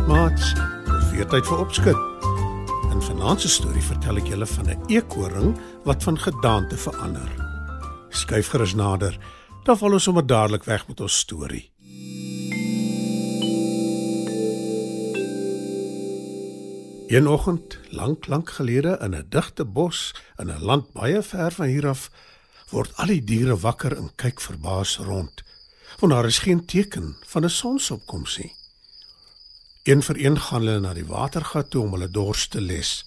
Goeienaand maats. Dis weer tyd vir opskud. In vanaand se storie vertel ek julle van 'n eekoring wat van gedaante verander. Skuif gerus nader, dan val ons sommer dadelik weg met ons storie. Een oggend, lank lank gelede in 'n digte bos in 'n land baie ver van hier af, word al die diere wakker en kyk verbaas rond, want daar is geen teken van 'n sonsopkoms nie. Een vir een gaan hulle na die watergat toe om hulle dors te les.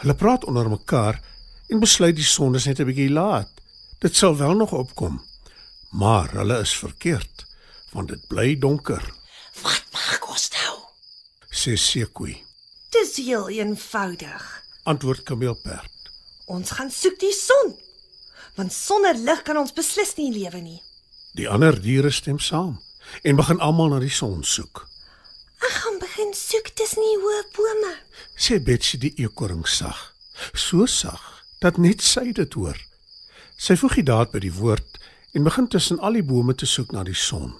Hulle praat onder mekaar en besluit die son is net 'n bietjie laat. Dit sal wel nog opkom. Maar hulle is verkeerd, want dit bly donker, Wat maak ons nou? sê Sekoi. Dis heel eenvoudig. Antwoord Kameelperd. Ons gaan soek die son. Want sonder lig kan ons beslis nie lewe nie. Die ander diere stem saam en begin almal na die son soek. Ek gaan begin soek tussen die hoë bome. Sê Betsy die eekoring sag. So sag dat net sy dit hoor. Sy voeg die daad by die woord en begin tussen al die bome te soek na die son.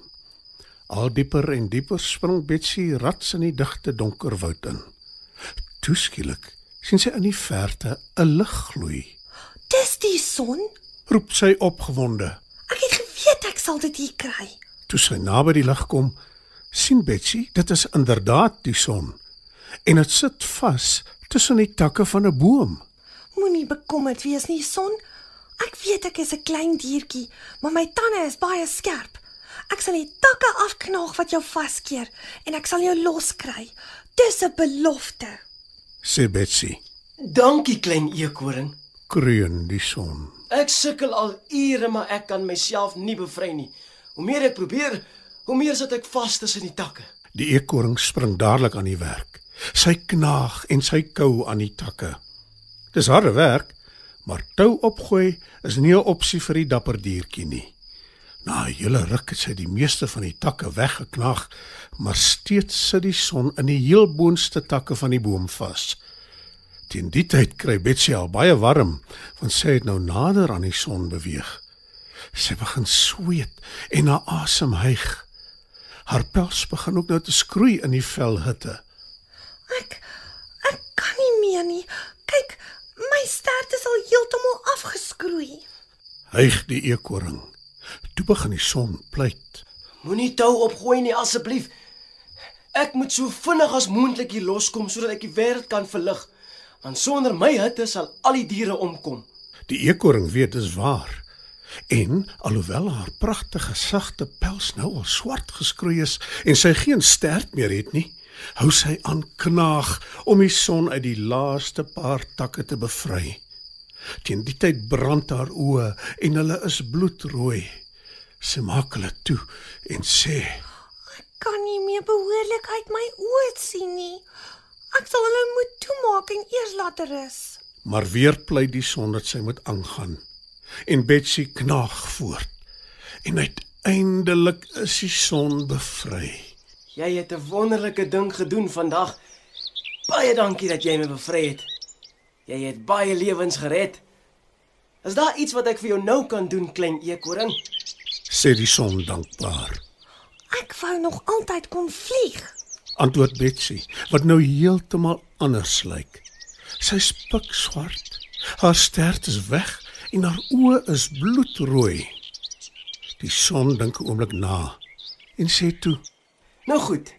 Al dieper en dieper spring Betsy rats in die digte donker woud in. Toeskielik sien sy in die verte 'n lig gloei. Dis die son. Roep sy opgewonde. Ek het geweet ek sal dit hier kry. Toe sy naby die lig kom, sien Betsy dit is inderdaad die son en dit sit vas tussen die takke van 'n boom. Moenie bekommerd wees nie, son. Ek weet ek is 'n klein diertjie, maar my tande is baie skerp. Ek sal die takke afknaag wat jou vaskeer en ek sal jou loskry. Dis 'n belofte. sê Betsy. Dankie klein eekoring. Kreun die son. Ek sukkel al ure maar ek kan myself nie bevry nie. Hoe meer ek probeer, hoe meer sit ek vas tussen die takke. Die eekoring spring dadelik aan die werk. Sy knaag en sy kou aan die takke. Dis harde werk, maar tou opgooi is nie 'n opsie vir die dapper diertjie nie. Na 'n hele ruk het sy die meeste van die takke weggeknaag, maar steeds sit die son in die heel boonste takke van die boom vas. Teen die tyd kry Betsy al baie warm, want sy het nou nader aan die son beweeg. Sy begin sweet en haar asem hyg. Haar pels begin ook nou te skroei in die velhitte. Ek ek kan nie meer nie. Kyk, my stert is al heeltemal afgeskroei. Hyg die eekoring. Toe begin die son pleit. Moenie tou opgooi nie asseblief. Ek moet so vinnig as moontlik hier loskom sodat ek die wêreld kan verlig. Want sonder my hitte sal al die diere omkom. Die eekoring weet dis waar. En alhoewel haar pragtige sagte pels nou al swart geskroei is en sy geen stert meer het nie, hou sy aan knaag om die son uit die laaste paar takke te bevry. Teen die tyd brand haar oë en hulle is bloedrooi. Sy maak hulle toe en sê: Ek kan nie meer behoorlik uit my oë sien nie. Ek sal hulle moet toemaak en eers laat rus. Maar weer pleit die son dat sy moet aangaan. En Betsy knaag voort. En uiteindelik is die son bevry. Jy het 'n wonderlike ding gedoen vandag. Baie dankie dat jy my bevry het. Jy het baie lewens gered. Is daar iets wat ek vir jou nou kan doen, klein eekoring? sê die son dankbaar. Ek wou nog altyd kon vlieg. Antwoord Betsy, wat nou heeltemal anders lyk. Sy's pikswart. Haar stert is weg en haar oë is bloedrooi. Die son dink 'n oomblik na en sê toe: Nou goed.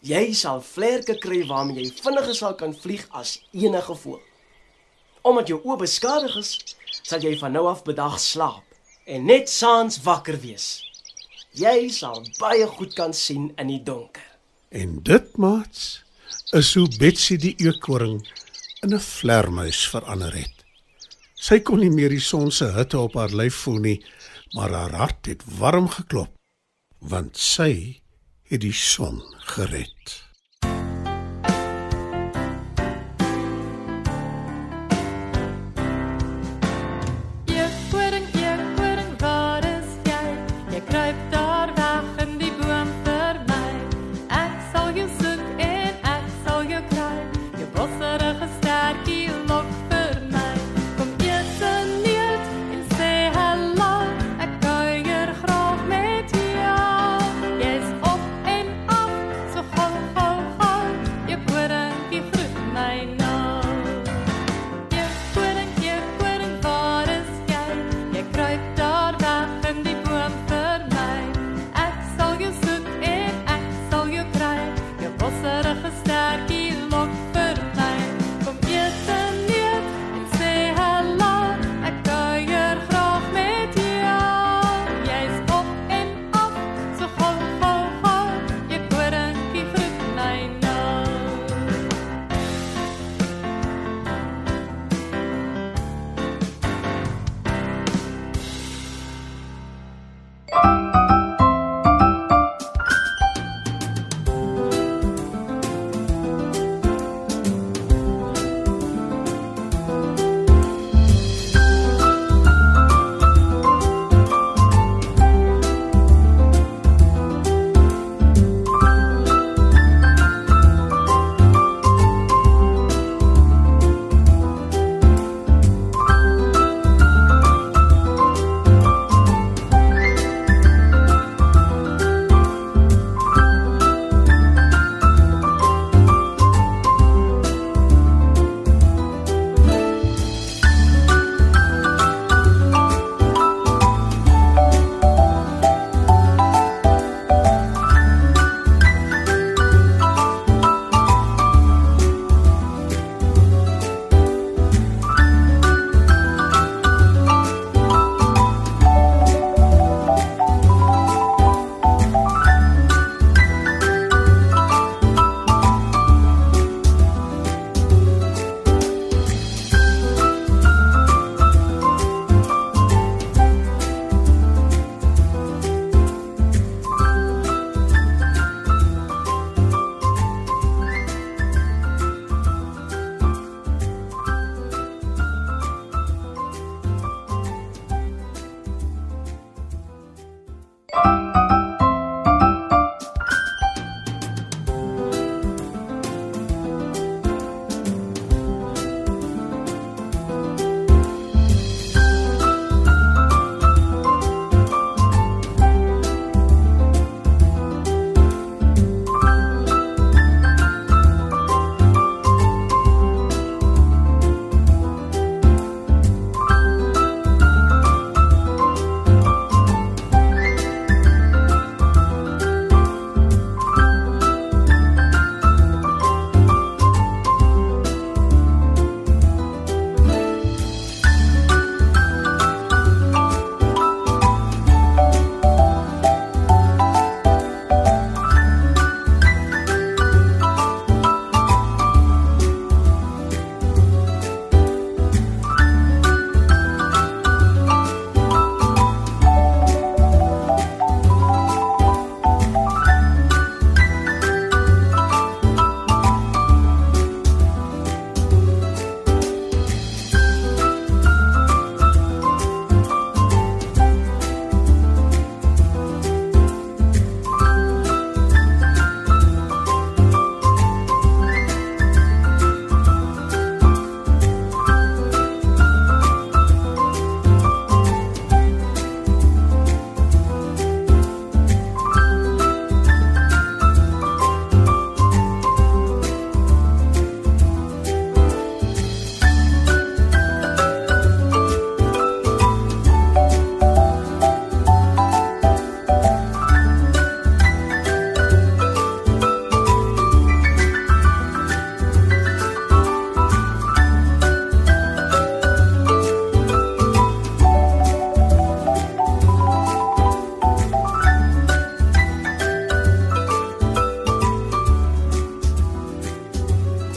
Jy sal vlerke kry waarmee jy vinniger sal kan vlieg as enige voël. Omdat jou oë beskadig is, sal jy van nou af bedag slaap en net saans wakker wees. Jy sal baie goed kan sien in die donker. En dit, maats, is hoe Betsy die eekoring in 'n vlermuis verander het. Sy kon nie meer die son se hitte op haar lyf voel nie, maar haar hart het warm geklop want sy het die son gered.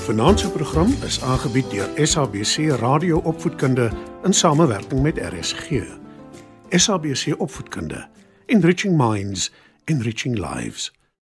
Vanaand se program is aangebied deur SABC Radio Opvoedkunde in samewerking met RSG. SABC Opvoedkunde, Enriching Minds, Enriching Lives.